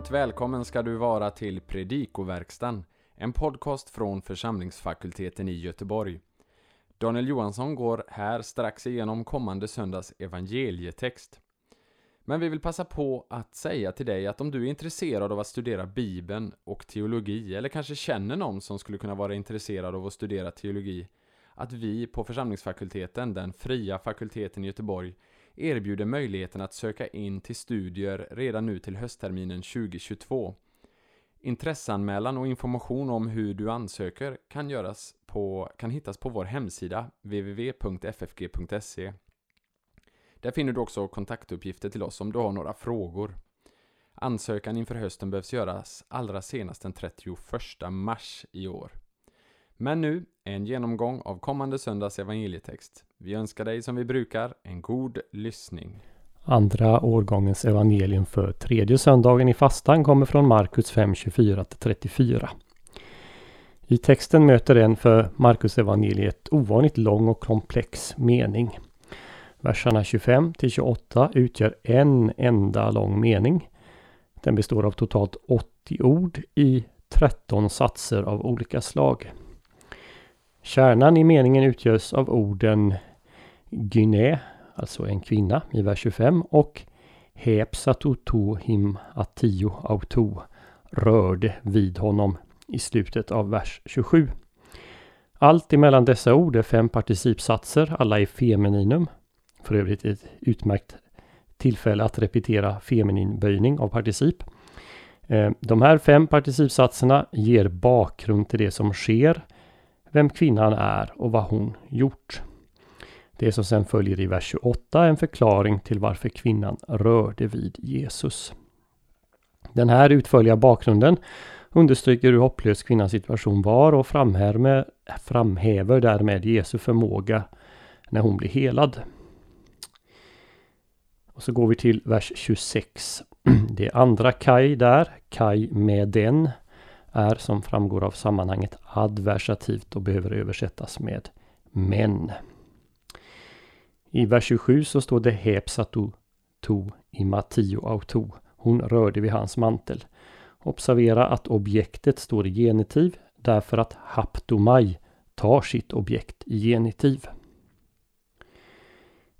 Varmt välkommen ska du vara till Predikoverkstan, en podcast från församlingsfakulteten i Göteborg. Daniel Johansson går här strax igenom kommande söndags evangelietext. Men vi vill passa på att säga till dig att om du är intresserad av att studera Bibeln och teologi, eller kanske känner någon som skulle kunna vara intresserad av att studera teologi, att vi på församlingsfakulteten, den fria fakulteten i Göteborg, erbjuder möjligheten att söka in till studier redan nu till höstterminen 2022. Intresseanmälan och information om hur du ansöker kan, göras på, kan hittas på vår hemsida www.ffg.se. Där finner du också kontaktuppgifter till oss om du har några frågor. Ansökan inför hösten behövs göras allra senast den 31 mars i år. Men nu en genomgång av kommande söndags evangelietext. Vi önskar dig som vi brukar en god lyssning. Andra årgångens evangelium för tredje söndagen i fastan kommer från Markus 5, 24-34. I texten möter en för Markus evangeliet ovanligt lång och komplex mening. Verserna 25 28 utgör en enda lång mening. Den består av totalt 80 ord i 13 satser av olika slag. Kärnan i meningen utgörs av orden gyne, alltså en kvinna i vers 25 och hepsatoto him atio auto, rörde vid honom i slutet av vers 27. Allt emellan dessa ord är fem participsatser, alla i femininum. För övrigt ett utmärkt tillfälle att repetera femininböjning av particip. Eh, de här fem participsatserna ger bakgrund till det som sker vem kvinnan är och vad hon gjort. Det som sen följer i vers 28 är en förklaring till varför kvinnan rörde vid Jesus. Den här utförliga bakgrunden understryker hur hopplös kvinnans situation var och framhäver, framhäver därmed Jesu förmåga när hon blir helad. Och så går vi till vers 26. Det är andra kaj där, kaj med den är som framgår av sammanhanget adversativt och behöver översättas med men. I vers 27 så står det hepsatu to imatio auto. Hon rörde vid hans mantel. Observera att objektet står i genitiv därför att haptomai tar sitt objekt i genitiv.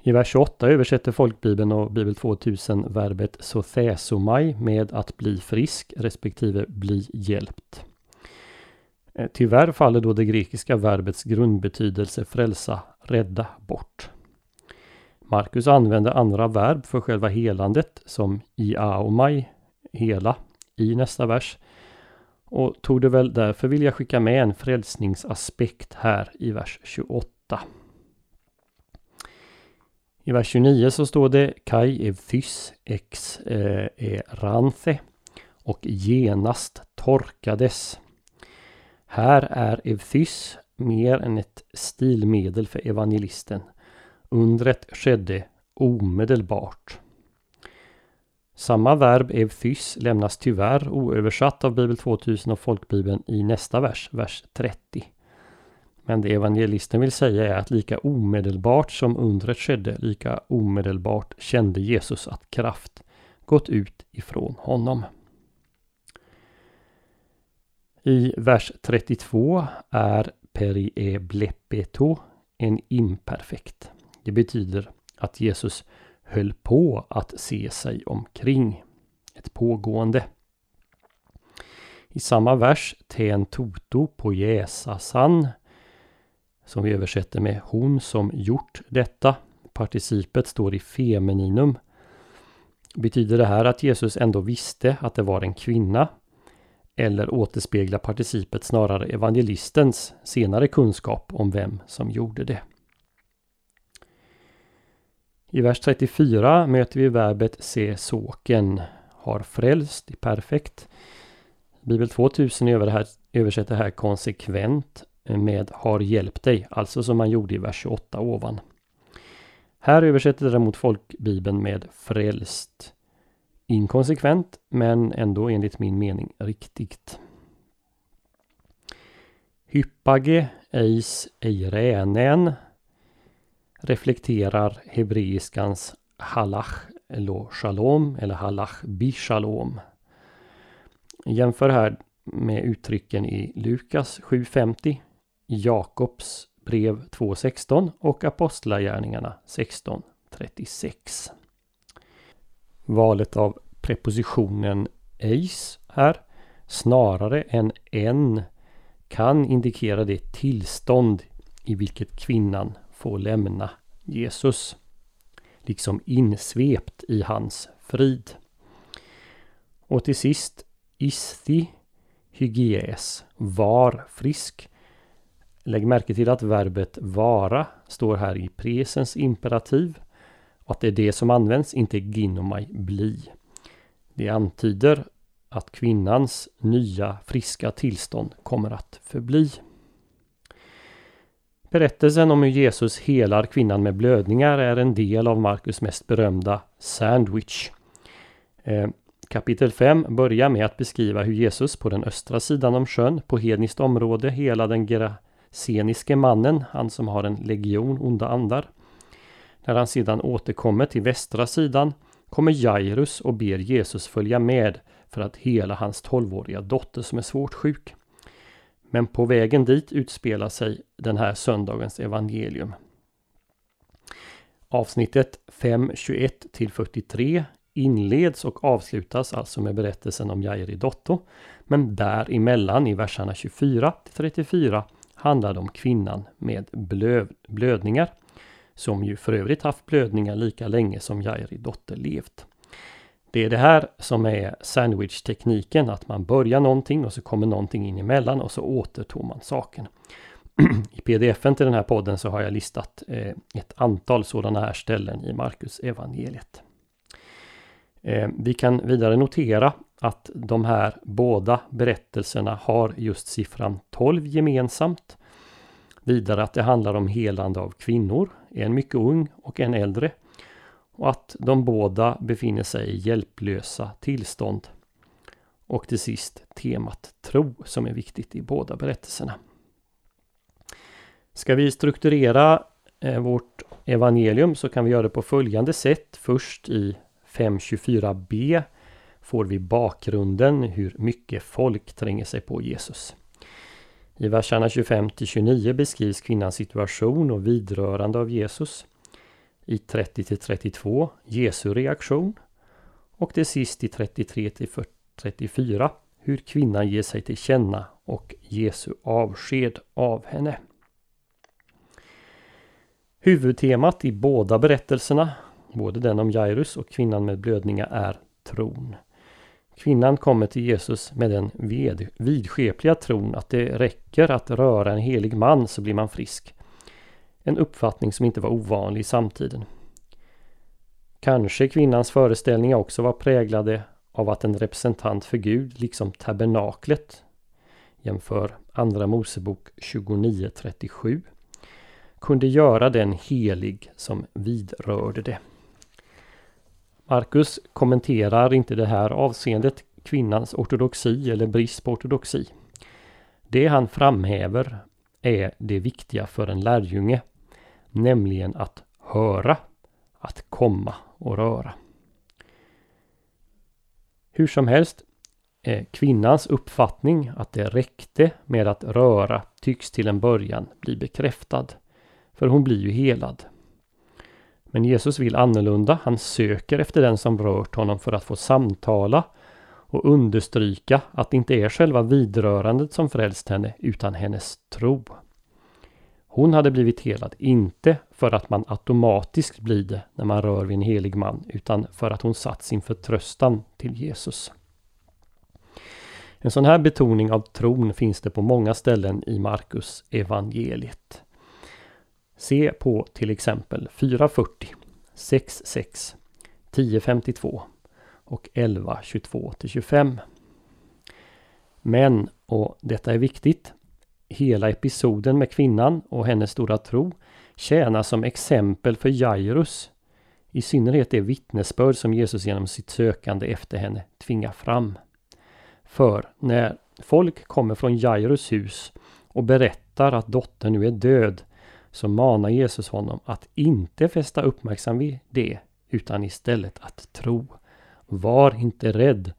I vers 28 översätter folkbibeln och Bibel 2000 verbet sothesomai med att bli frisk respektive bli hjälpt. Eh, tyvärr faller då det grekiska verbets grundbetydelse frälsa, rädda bort. Markus använder andra verb för själva helandet som iaomai, hela, i nästa vers. Och tog det väl därför vilja skicka med en frälsningsaspekt här i vers 28. I vers 29 så står det Kai evthys ex eh, eranthe och genast torkades. Här är evthys mer än ett stilmedel för evangelisten. Undret skedde omedelbart. Samma verb evthys lämnas tyvärr oöversatt av Bibel 2000 och folkbibeln i nästa vers, vers 30. Men det evangelisten vill säga är att lika omedelbart som undret skedde, lika omedelbart kände Jesus att kraft gått ut ifrån honom. I vers 32 är perieblepeto en imperfekt. Det betyder att Jesus höll på att se sig omkring. Ett pågående. I samma vers, ten toto på jäsasan, som vi översätter med hon som gjort detta. Participet står i femininum. Betyder det här att Jesus ändå visste att det var en kvinna? Eller återspeglar participet snarare evangelistens senare kunskap om vem som gjorde det? I vers 34 möter vi verbet se såken, har frälst i perfekt. Bibel 2000 översätter här konsekvent med har hjälpt dig, alltså som man gjorde i vers 28 ovan. Här översätter däremot folkbibeln med frälst. Inkonsekvent, men ändå enligt min mening riktigt. Hyppage eis eirenen reflekterar hebreiskans halach eller shalom eller halach bishalom. Jämför här med uttrycken i Lukas 7.50, Jakobs brev 2.16 och Apostlagärningarna 16.36. Valet av prepositionen eis här snarare än en kan indikera det tillstånd i vilket kvinnan får lämna Jesus. Liksom insvept i hans frid. Och till sist isti hygies, var frisk. Lägg märke till att verbet vara står här i presens imperativ och att det är det som används, inte ginomai, bli. Det antyder att kvinnans nya friska tillstånd kommer att förbli. Berättelsen om hur Jesus helar kvinnan med blödningar är en del av Markus mest berömda Sandwich. Eh, kapitel 5 börjar med att beskriva hur Jesus på den östra sidan om sjön på hedniskt område helade den sceniske mannen, han som har en legion onda andar. När han sedan återkommer till västra sidan kommer Jairus och ber Jesus följa med för att hela hans tolvåriga dotter som är svårt sjuk. Men på vägen dit utspelar sig den här söndagens evangelium. Avsnittet 5.21 till 43 inleds och avslutas alltså med berättelsen om Jairi Dotto. Men däremellan i verserna 24 till 34 handlade om kvinnan med blöd, blödningar. Som ju för övrigt haft blödningar lika länge som Jairi dotter levt. Det är det här som är sandwich-tekniken, att man börjar någonting och så kommer någonting in emellan och så återtar man saken. I pdfen till den här podden så har jag listat eh, ett antal sådana här ställen i Markus evangeliet. Eh, vi kan vidare notera att de här båda berättelserna har just siffran 12 gemensamt. Vidare att det handlar om helande av kvinnor, en mycket ung och en äldre och att de båda befinner sig i hjälplösa tillstånd. Och till sist temat tro som är viktigt i båda berättelserna. Ska vi strukturera eh, vårt evangelium så kan vi göra det på följande sätt. Först i 524b får vi bakgrunden hur mycket folk tränger sig på Jesus. I verserna 25 29 beskrivs kvinnans situation och vidrörande av Jesus i 30-32 Jesu reaktion och till sist i 33-34 hur kvinnan ger sig till känna och Jesu avsked av henne. Huvudtemat i båda berättelserna, både den om Jairus och kvinnan med blödningar, är tron. Kvinnan kommer till Jesus med den vidskepliga tron att det räcker att röra en helig man så blir man frisk. En uppfattning som inte var ovanlig i samtiden. Kanske kvinnans föreställningar också var präglade av att en representant för Gud, liksom tabernaklet, jämför Andra Mosebok 29.37, kunde göra den helig som vidrörde det. Markus kommenterar inte det här avseendet kvinnans ortodoxi eller brist på ortodoxi. Det han framhäver är det viktiga för en lärjunge Nämligen att höra, att komma och röra. Hur som helst, kvinnans uppfattning att det räckte med att röra tycks till en början bli bekräftad. För hon blir ju helad. Men Jesus vill annorlunda. Han söker efter den som rört honom för att få samtala och understryka att det inte är själva vidrörandet som frälst henne utan hennes tro. Hon hade blivit helad, inte för att man automatiskt blir det när man rör vid en helig man, utan för att hon satt sin förtröstan till Jesus. En sån här betoning av tron finns det på många ställen i Markus evangeliet. Se på till exempel 440, 66, 1052 och 1122 25. Men, och detta är viktigt, hela episoden med kvinnan och hennes stora tro tjänar som exempel för Jairus. I synnerhet det vittnesbörd som Jesus genom sitt sökande efter henne tvingar fram. För när folk kommer från Jairus hus och berättar att dottern nu är död så manar Jesus honom att inte fästa uppmärksamhet vid det utan istället att tro. Var inte rädd,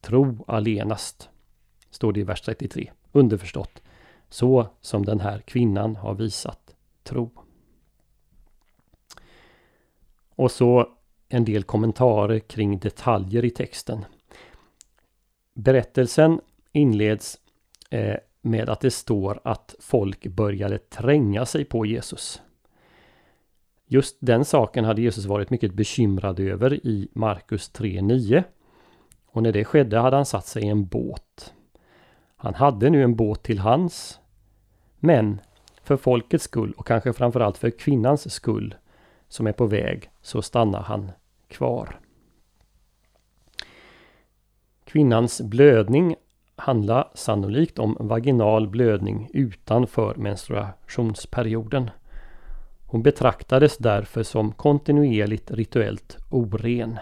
tro allenast. står det i vers 33. Underförstått. Så som den här kvinnan har visat tro. Och så en del kommentarer kring detaljer i texten. Berättelsen inleds eh, med att det står att folk började tränga sig på Jesus. Just den saken hade Jesus varit mycket bekymrad över i Markus 3.9. Och när det skedde hade han satt sig i en båt. Han hade nu en båt till hans. Men för folkets skull och kanske framförallt för kvinnans skull som är på väg så stannar han kvar. Kvinnans blödning handla sannolikt om vaginal blödning utanför menstruationsperioden. Hon betraktades därför som kontinuerligt rituellt oren.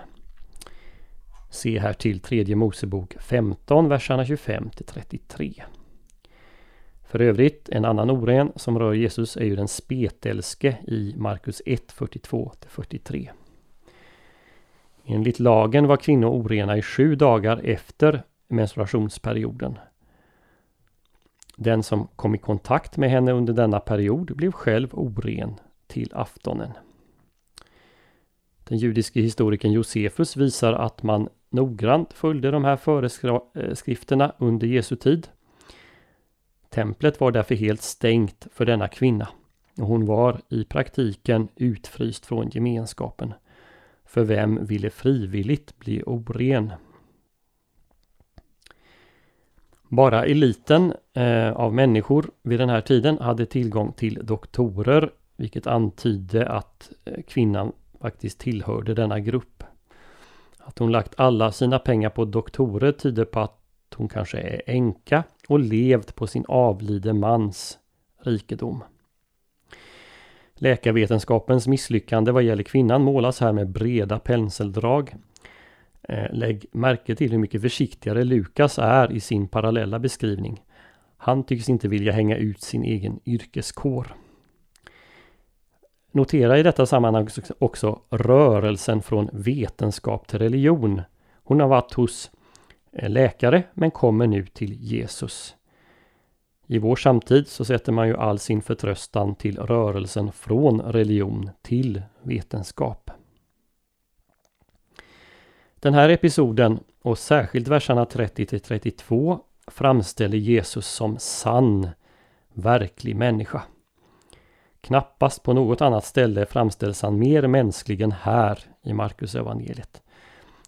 Se här till tredje Mosebok 15, verserna 25 till 33. För övrigt, en annan oren som rör Jesus är ju den spetälske i Markus 1, 42-43. Enligt lagen var kvinnor orena i sju dagar efter menstruationsperioden. Den som kom i kontakt med henne under denna period blev själv oren till aftonen. Den judiske historikern Josefus visar att man noggrant följde de här föreskrifterna eh, under Jesu tid. Templet var därför helt stängt för denna kvinna och hon var i praktiken utfryst från gemenskapen. För vem ville frivilligt bli oren? Bara eliten eh, av människor vid den här tiden hade tillgång till doktorer vilket antydde att eh, kvinnan faktiskt tillhörde denna grupp. Att hon lagt alla sina pengar på doktorer tyder på att hon kanske är änka och levt på sin avlidne mans rikedom. Läkarvetenskapens misslyckande vad gäller kvinnan målas här med breda penseldrag. Eh, lägg märke till hur mycket försiktigare Lukas är i sin parallella beskrivning. Han tycks inte vilja hänga ut sin egen yrkeskår. Notera i detta sammanhang också rörelsen från vetenskap till religion. Hon har varit hos eh, läkare men kommer nu till Jesus. I vår samtid så sätter man ju all sin förtröstan till rörelsen från religion till vetenskap. Den här episoden och särskilt verserna 30 till 32 framställer Jesus som sann, verklig människa. Knappast på något annat ställe framställs han mer mänsklig än här i Markus evangeliet.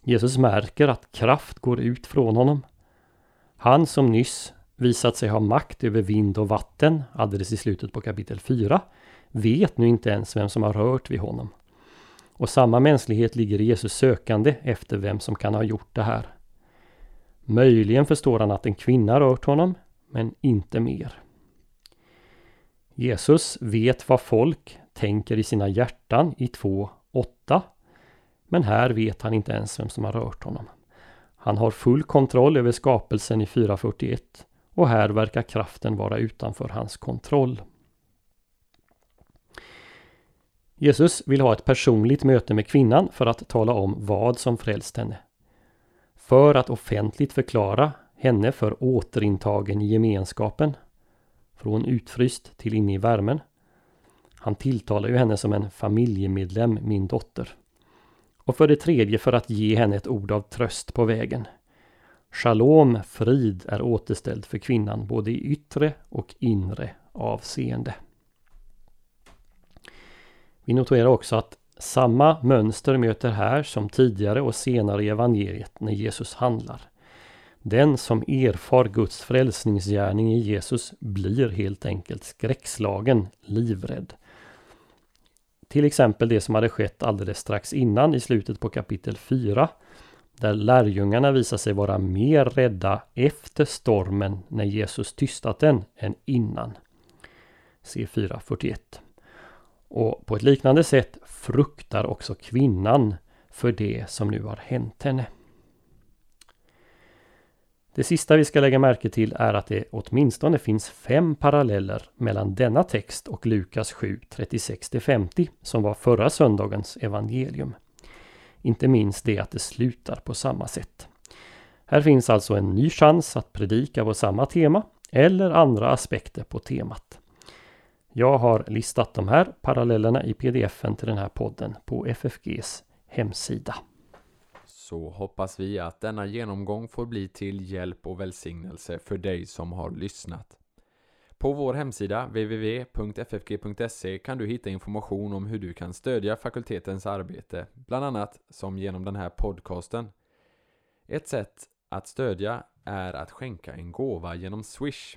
Jesus märker att kraft går ut från honom. Han som nyss visat sig ha makt över vind och vatten alldeles i slutet på kapitel 4 vet nu inte ens vem som har rört vid honom. Och samma mänsklighet ligger i Jesus sökande efter vem som kan ha gjort det här. Möjligen förstår han att en kvinna rört honom, men inte mer. Jesus vet vad folk tänker i sina hjärtan i 2.8. Men här vet han inte ens vem som har rört honom. Han har full kontroll över skapelsen i 4.41 och här verkar kraften vara utanför hans kontroll. Jesus vill ha ett personligt möte med kvinnan för att tala om vad som frälst henne. För att offentligt förklara henne för återintagen i gemenskapen från utfryst till inne i värmen. Han tilltalar ju henne som en familjemedlem, min dotter. Och för det tredje för att ge henne ett ord av tröst på vägen. Shalom, frid, är återställd för kvinnan både i yttre och inre avseende. Vi noterar också att samma mönster möter här som tidigare och senare i evangeliet när Jesus handlar. Den som erfar Guds frälsningsgärning i Jesus blir helt enkelt skräckslagen, livrädd. Till exempel det som hade skett alldeles strax innan i slutet på kapitel 4. Där lärjungarna visar sig vara mer rädda efter stormen när Jesus tystat den än innan. C441. Och på ett liknande sätt fruktar också kvinnan för det som nu har hänt henne. Det sista vi ska lägga märke till är att det åtminstone finns fem paralleller mellan denna text och Lukas 7, 36-50 som var förra söndagens evangelium. Inte minst det att det slutar på samma sätt. Här finns alltså en ny chans att predika på samma tema eller andra aspekter på temat. Jag har listat de här parallellerna i pdfen till den här podden på FFGs hemsida. Så hoppas vi att denna genomgång får bli till hjälp och välsignelse för dig som har lyssnat. På vår hemsida www.ffg.se kan du hitta information om hur du kan stödja fakultetens arbete, bland annat som genom den här podcasten. Ett sätt att stödja är att skänka en gåva genom Swish.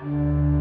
you